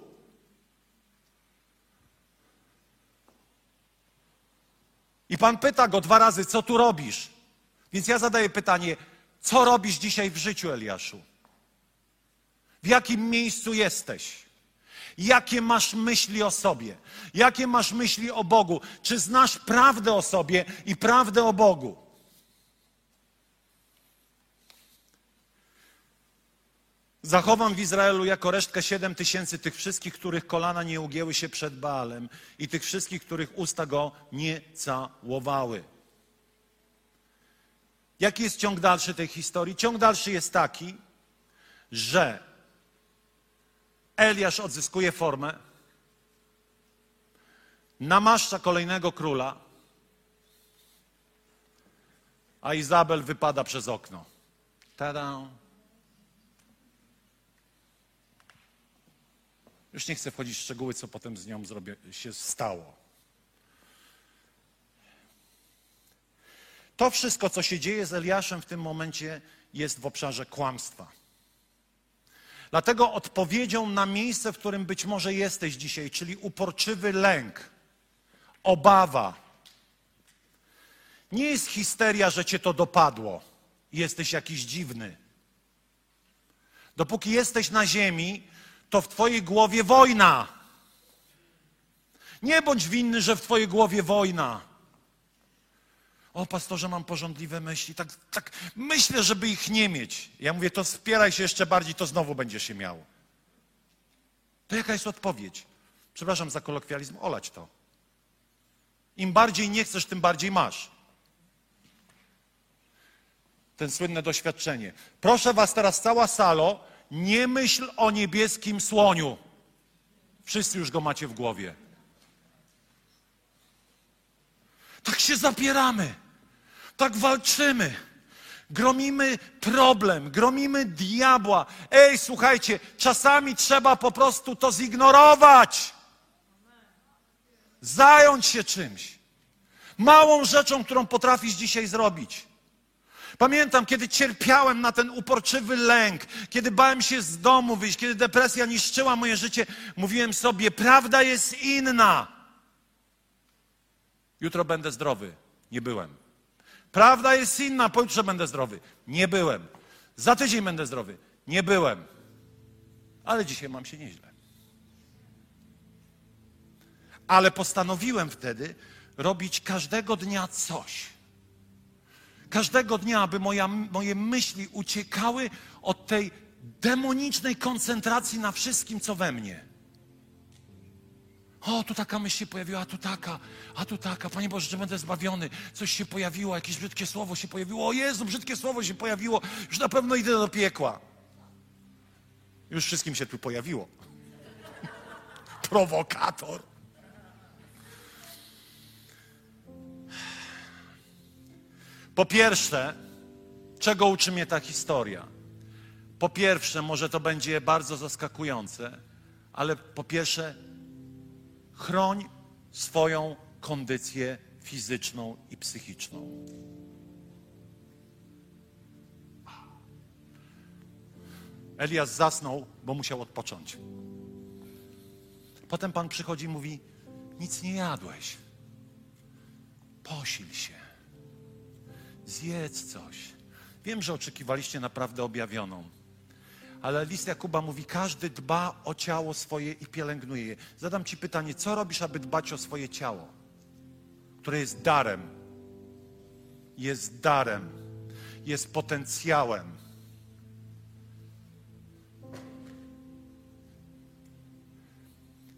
I Pan pyta go dwa razy, co tu robisz? Więc ja zadaję pytanie, co robisz dzisiaj w życiu, Eliaszu? W jakim miejscu jesteś? Jakie masz myśli o sobie? Jakie masz myśli o Bogu? Czy znasz prawdę o sobie i prawdę o Bogu? Zachowam w Izraelu jako resztkę siedem tysięcy tych wszystkich, których kolana nie ugięły się przed Baalem i tych wszystkich, których usta go nie całowały. Jaki jest ciąg dalszy tej historii? Ciąg dalszy jest taki, że Eliasz odzyskuje formę, namaszcza kolejnego króla, a Izabel wypada przez okno. Tada! Już nie chcę wchodzić w szczegóły, co potem z nią się stało. To wszystko, co się dzieje z Eliaszem w tym momencie, jest w obszarze kłamstwa. Dlatego odpowiedzią na miejsce, w którym być może jesteś dzisiaj, czyli uporczywy lęk, obawa, nie jest histeria, że cię to dopadło i jesteś jakiś dziwny. Dopóki jesteś na ziemi, to w twojej głowie wojna. Nie bądź winny, że w twojej głowie wojna. O, pastorze, mam porządliwe myśli. Tak, tak myślę, żeby ich nie mieć. Ja mówię, to spieraj się jeszcze bardziej, to znowu będziesz się miał. To jaka jest odpowiedź? Przepraszam za kolokwializm, olać to. Im bardziej nie chcesz, tym bardziej masz. Ten słynne doświadczenie. Proszę was teraz, cała salo, nie myśl o niebieskim słoniu. Wszyscy już go macie w głowie. Tak się zapieramy, tak walczymy. Gromimy problem, gromimy diabła. Ej, słuchajcie, czasami trzeba po prostu to zignorować. Zająć się czymś. Małą rzeczą, którą potrafisz dzisiaj zrobić. Pamiętam, kiedy cierpiałem na ten uporczywy lęk, kiedy bałem się z domu wyjść, kiedy depresja niszczyła moje życie, mówiłem sobie, prawda jest inna. Jutro będę zdrowy. Nie byłem. Prawda jest inna, pojutrze będę zdrowy. Nie byłem. Za tydzień będę zdrowy. Nie byłem. Ale dzisiaj mam się nieźle. Ale postanowiłem wtedy robić każdego dnia coś. Każdego dnia, aby moja, moje myśli uciekały od tej demonicznej koncentracji na wszystkim, co we mnie. O, tu taka myśl się pojawiła, a tu taka, a tu taka. Panie Boże, że będę zbawiony. Coś się pojawiło, jakieś brzydkie słowo się pojawiło. O Jezu, brzydkie słowo się pojawiło. Już na pewno idę do piekła. Już wszystkim się tu pojawiło. Prowokator. Po pierwsze, czego uczy mnie ta historia? Po pierwsze, może to będzie bardzo zaskakujące, ale po pierwsze, chroń swoją kondycję fizyczną i psychiczną. Elias zasnął, bo musiał odpocząć. Potem Pan przychodzi i mówi: Nic nie jadłeś. Posil się. Zjedz coś. Wiem, że oczekiwaliście naprawdę objawioną. Ale list Jakuba mówi, każdy dba o ciało swoje i pielęgnuje je. Zadam Ci pytanie, co robisz, aby dbać o swoje ciało, które jest darem? Jest darem, jest potencjałem.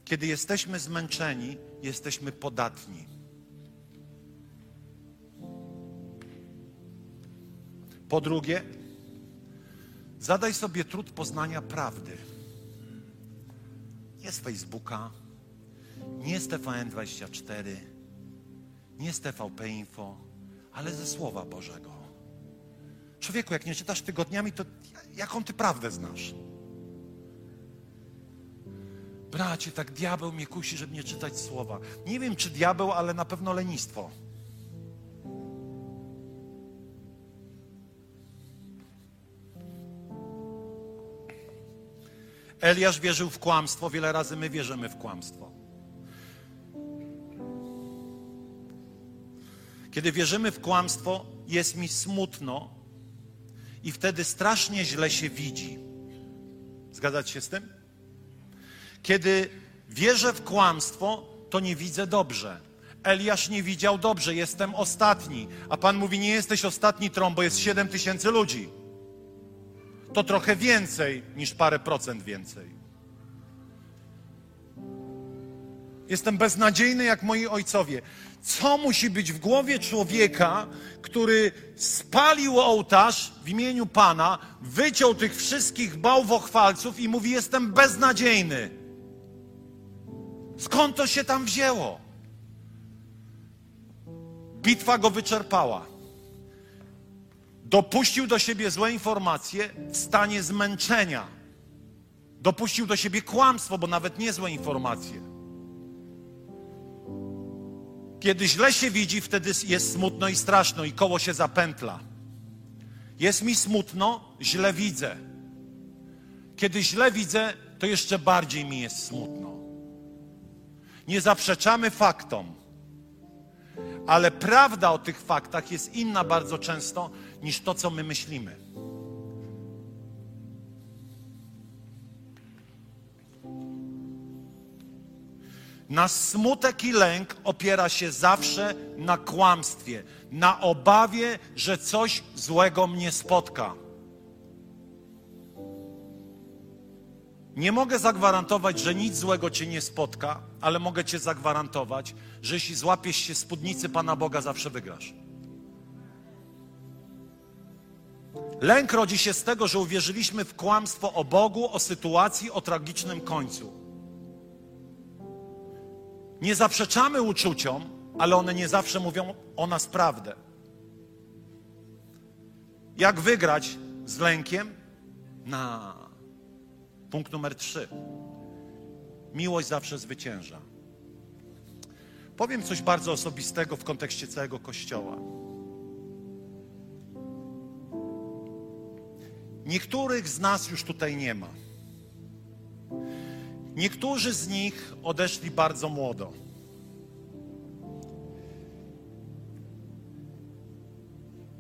Kiedy jesteśmy zmęczeni, jesteśmy podatni. Po drugie, zadaj sobie trud poznania prawdy. Nie z Facebooka, nie z TVN24, nie z TVP Info, ale ze Słowa Bożego. Człowieku, jak nie czytasz tygodniami, to jaką ty prawdę znasz? Bracie, tak diabeł mnie kusi, żeby nie czytać słowa. Nie wiem, czy diabeł, ale na pewno lenistwo. Eliasz wierzył w kłamstwo, wiele razy my wierzymy w kłamstwo. Kiedy wierzymy w kłamstwo, jest mi smutno i wtedy strasznie źle się widzi. Zgadzać się z tym? Kiedy wierzę w kłamstwo, to nie widzę dobrze. Eliasz nie widział dobrze, jestem ostatni. A Pan mówi, nie jesteś ostatni trąb, bo jest 7 tysięcy ludzi to trochę więcej niż parę procent więcej. Jestem beznadziejny jak moi ojcowie. Co musi być w głowie człowieka, który spalił ołtarz w imieniu Pana, wyciął tych wszystkich bałwochwalców i mówi: Jestem beznadziejny. Skąd to się tam wzięło? Bitwa go wyczerpała dopuścił do siebie złe informacje w stanie zmęczenia. Dopuścił do siebie kłamstwo, bo nawet nie złe informacje. Kiedy źle się widzi, wtedy jest smutno i straszno i koło się zapętla. Jest mi smutno, źle widzę. Kiedy źle widzę, to jeszcze bardziej mi jest smutno. Nie zaprzeczamy faktom, ale prawda o tych faktach jest inna bardzo często niż to, co my myślimy. Nasz smutek i lęk opiera się zawsze na kłamstwie, na obawie, że coś złego mnie spotka. Nie mogę zagwarantować, że nic złego cię nie spotka, ale mogę cię zagwarantować, że jeśli złapiesz się spódnicy Pana Boga, zawsze wygrasz. Lęk rodzi się z tego, że uwierzyliśmy w kłamstwo o Bogu, o sytuacji, o tragicznym końcu. Nie zaprzeczamy uczuciom, ale one nie zawsze mówią o nas prawdę. Jak wygrać z lękiem? Na punkt numer trzy. Miłość zawsze zwycięża. Powiem coś bardzo osobistego w kontekście całego Kościoła. Niektórych z nas już tutaj nie ma. Niektórzy z nich odeszli bardzo młodo.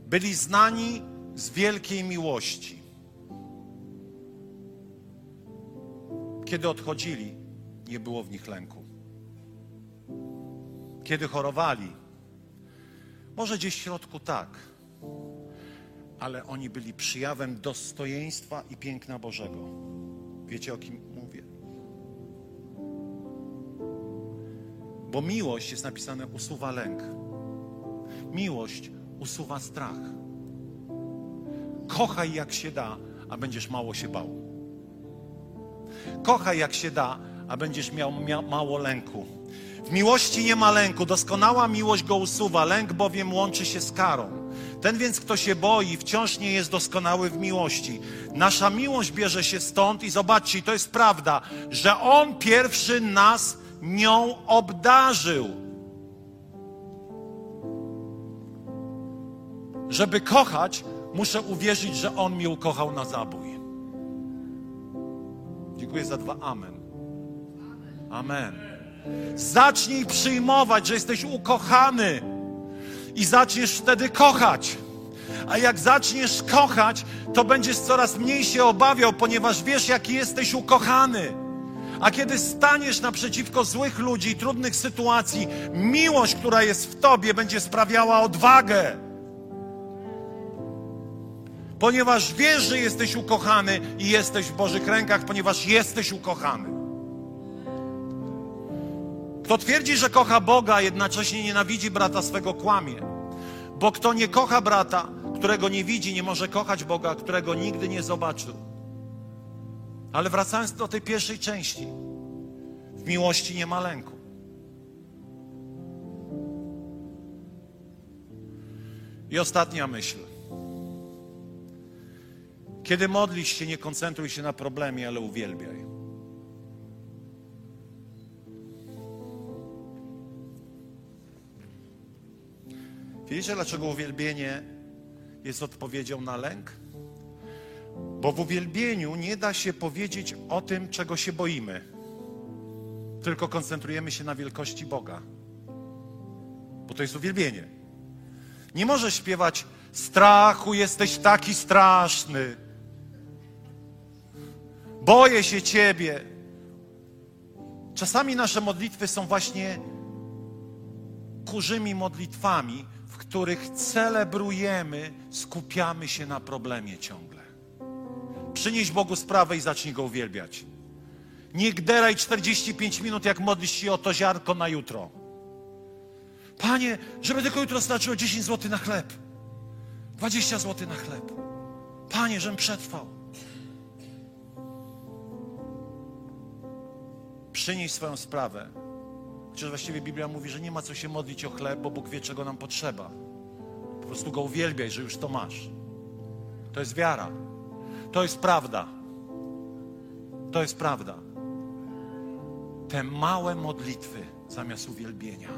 Byli znani z wielkiej miłości. Kiedy odchodzili, nie było w nich lęku. Kiedy chorowali, może gdzieś w środku tak, ale oni byli przyjawem dostojeństwa i piękna Bożego. Wiecie o kim mówię? Bo miłość jest napisane usuwa lęk. Miłość usuwa strach. Kochaj jak się da, a będziesz mało się bał. Kochaj jak się da, a będziesz miał mia mało lęku. W miłości nie ma lęku, doskonała miłość go usuwa, lęk bowiem łączy się z karą. Ten więc, kto się boi, wciąż nie jest doskonały w miłości. Nasza miłość bierze się stąd i zobaczcie, to jest prawda, że On pierwszy nas nią obdarzył. Żeby kochać, muszę uwierzyć, że On mnie ukochał na zabój. Dziękuję za dwa amen. Amen. Zacznij przyjmować, że jesteś ukochany i zaczniesz wtedy kochać. A jak zaczniesz kochać, to będziesz coraz mniej się obawiał, ponieważ wiesz, jaki jesteś ukochany. A kiedy staniesz naprzeciwko złych ludzi i trudnych sytuacji, miłość, która jest w tobie, będzie sprawiała odwagę. Ponieważ wiesz, że jesteś ukochany i jesteś w Bożych rękach, ponieważ jesteś ukochany. Kto twierdzi, że kocha Boga, jednocześnie nienawidzi brata swego, kłamie. Bo kto nie kocha brata, którego nie widzi, nie może kochać Boga, którego nigdy nie zobaczył. Ale wracając do tej pierwszej części, w miłości nie ma lęku. I ostatnia myśl. Kiedy modlisz się, nie koncentruj się na problemie, ale uwielbiaj. Wiecie, dlaczego uwielbienie jest odpowiedzią na lęk? Bo w uwielbieniu nie da się powiedzieć o tym, czego się boimy, tylko koncentrujemy się na wielkości Boga. Bo to jest uwielbienie. Nie możesz śpiewać strachu, jesteś taki straszny. Boję się Ciebie. Czasami nasze modlitwy są właśnie kurzymi modlitwami, których celebrujemy, skupiamy się na problemie ciągle. Przynieś Bogu sprawę i zacznij Go uwielbiać. Nie gderaj 45 minut, jak modlisz się o to ziarko na jutro. Panie, żeby tylko jutro starczyło 10 zł na chleb. 20 zł na chleb. Panie, żebym przetrwał. Przynieś swoją sprawę. Chociaż właściwie Biblia mówi, że nie ma co się modlić o chleb, bo Bóg wie, czego nam potrzeba. Po prostu Go uwielbiaj, że już to masz. To jest wiara. To jest prawda. To jest prawda. Te małe modlitwy zamiast uwielbienia.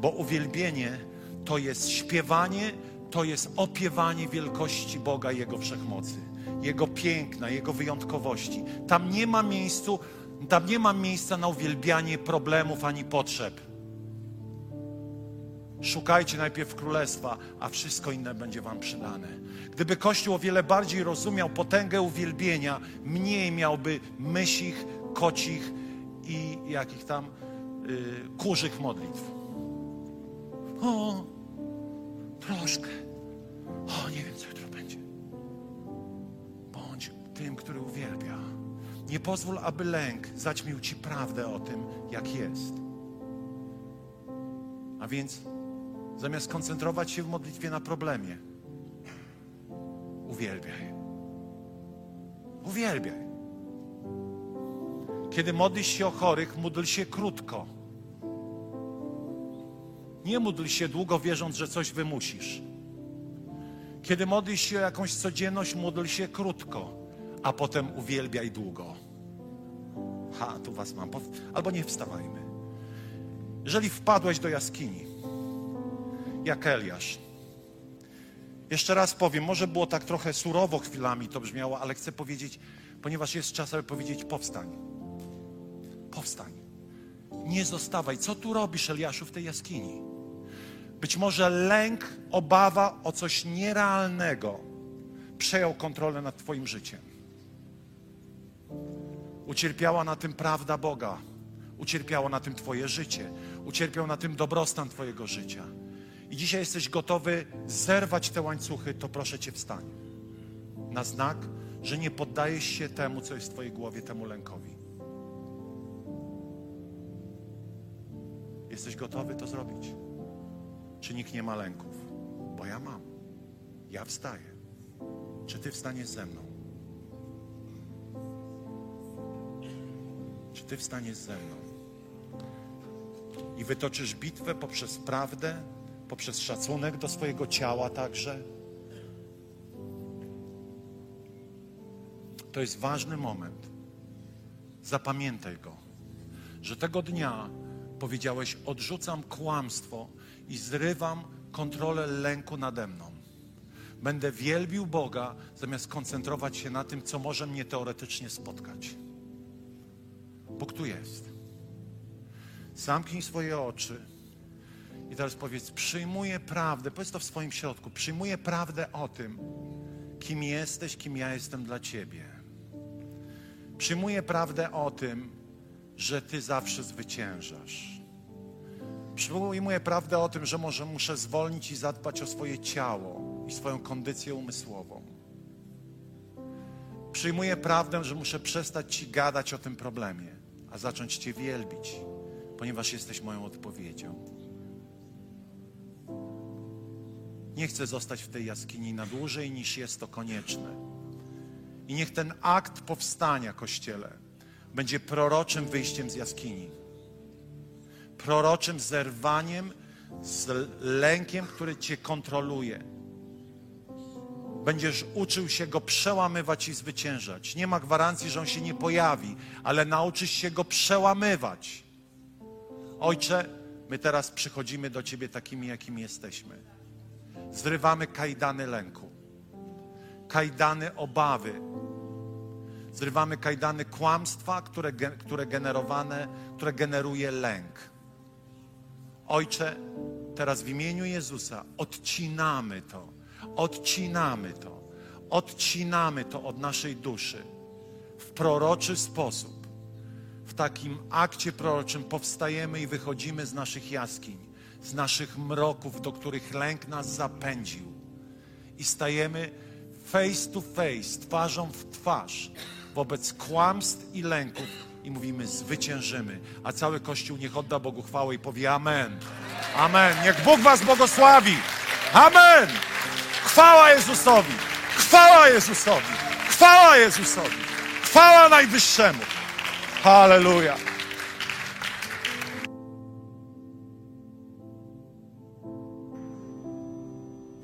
bo uwielbienie to jest śpiewanie, to jest opiewanie wielkości Boga i Jego wszechmocy, Jego piękna, Jego wyjątkowości. Tam nie ma miejscu, tam nie ma miejsca na uwielbianie problemów ani potrzeb. Szukajcie najpierw królestwa, a wszystko inne będzie wam przydane. Gdyby Kościół o wiele bardziej rozumiał potęgę uwielbienia, mniej miałby mysich, kocich i jakich tam yy, kurzych modlitw. O, troszkę. O, nie wiem, co jutro będzie. Bądź tym, który uwielbia. Nie pozwól, aby lęk zaćmił ci prawdę o tym, jak jest. A więc zamiast koncentrować się w modlitwie na problemie, uwielbiaj. Uwielbiaj. Kiedy modlisz się o chorych, módl się krótko. Nie módl się długo, wierząc, że coś wymusisz. Kiedy modlisz się o jakąś codzienność, módl się krótko, a potem uwielbiaj długo. Ha, tu was mam. Albo nie wstawajmy. Jeżeli wpadłeś do jaskini, jak Eliasz, jeszcze raz powiem, może było tak trochę surowo chwilami to brzmiało, ale chcę powiedzieć, ponieważ jest czas, aby powiedzieć powstań. Powstań. Nie zostawaj. Co tu robisz, Eliaszu, w tej jaskini? Być może lęk, obawa o coś nierealnego przejął kontrolę nad Twoim życiem. Ucierpiała na tym prawda Boga, ucierpiało na tym Twoje życie, ucierpiał na tym dobrostan Twojego życia. I dzisiaj jesteś gotowy zerwać te łańcuchy, to proszę Cię wstań. Na znak, że nie poddajesz się temu, co jest w Twojej głowie, temu lękowi. Jesteś gotowy to zrobić? Czy nikt nie ma lęków? Bo ja mam. Ja wstaję. Czy Ty wstaniesz ze mną? Czy Ty wstaniesz ze mną? I wytoczysz bitwę poprzez prawdę, poprzez szacunek do swojego ciała także. To jest ważny moment. Zapamiętaj go, że tego dnia powiedziałeś: Odrzucam kłamstwo i zrywam kontrolę lęku nade mną. Będę wielbił Boga, zamiast koncentrować się na tym, co może mnie teoretycznie spotkać. Bóg tu jest. Zamknij swoje oczy i teraz powiedz: Przyjmuję prawdę, powiedz to w swoim środku. Przyjmuję prawdę o tym, kim jesteś, kim ja jestem dla Ciebie. Przyjmuję prawdę o tym, że Ty zawsze zwyciężasz. Przyjmuję prawdę o tym, że może muszę zwolnić i zadbać o swoje ciało i swoją kondycję umysłową. Przyjmuję prawdę, że muszę przestać Ci gadać o tym problemie, a zacząć Cię wielbić, ponieważ jesteś moją odpowiedzią. Nie chcę zostać w tej jaskini na dłużej niż jest to konieczne. I niech ten akt powstania, Kościele, będzie proroczym wyjściem z jaskini. Proroczym zerwaniem z lękiem, który Cię kontroluje. Będziesz uczył się go przełamywać i zwyciężać. Nie ma gwarancji, że on się nie pojawi, ale nauczysz się go przełamywać. Ojcze, my teraz przychodzimy do Ciebie takimi, jakimi jesteśmy. Zrywamy kajdany lęku, kajdany obawy, zrywamy kajdany kłamstwa, które, które generowane, które generuje lęk. Ojcze, teraz w imieniu Jezusa odcinamy to, odcinamy to, odcinamy to od naszej duszy w proroczy sposób. W takim akcie proroczym powstajemy i wychodzimy z naszych jaskiń, z naszych mroków, do których lęk nas zapędził. I stajemy face to face, twarzą w twarz wobec kłamstw i lęków i mówimy zwyciężymy. A cały Kościół niech odda Bogu chwałę i powie Amen. Amen. Niech Bóg was błogosławi. Amen. Chwała Jezusowi. Chwała Jezusowi. Chwała Jezusowi. Chwała Najwyższemu. Halleluja.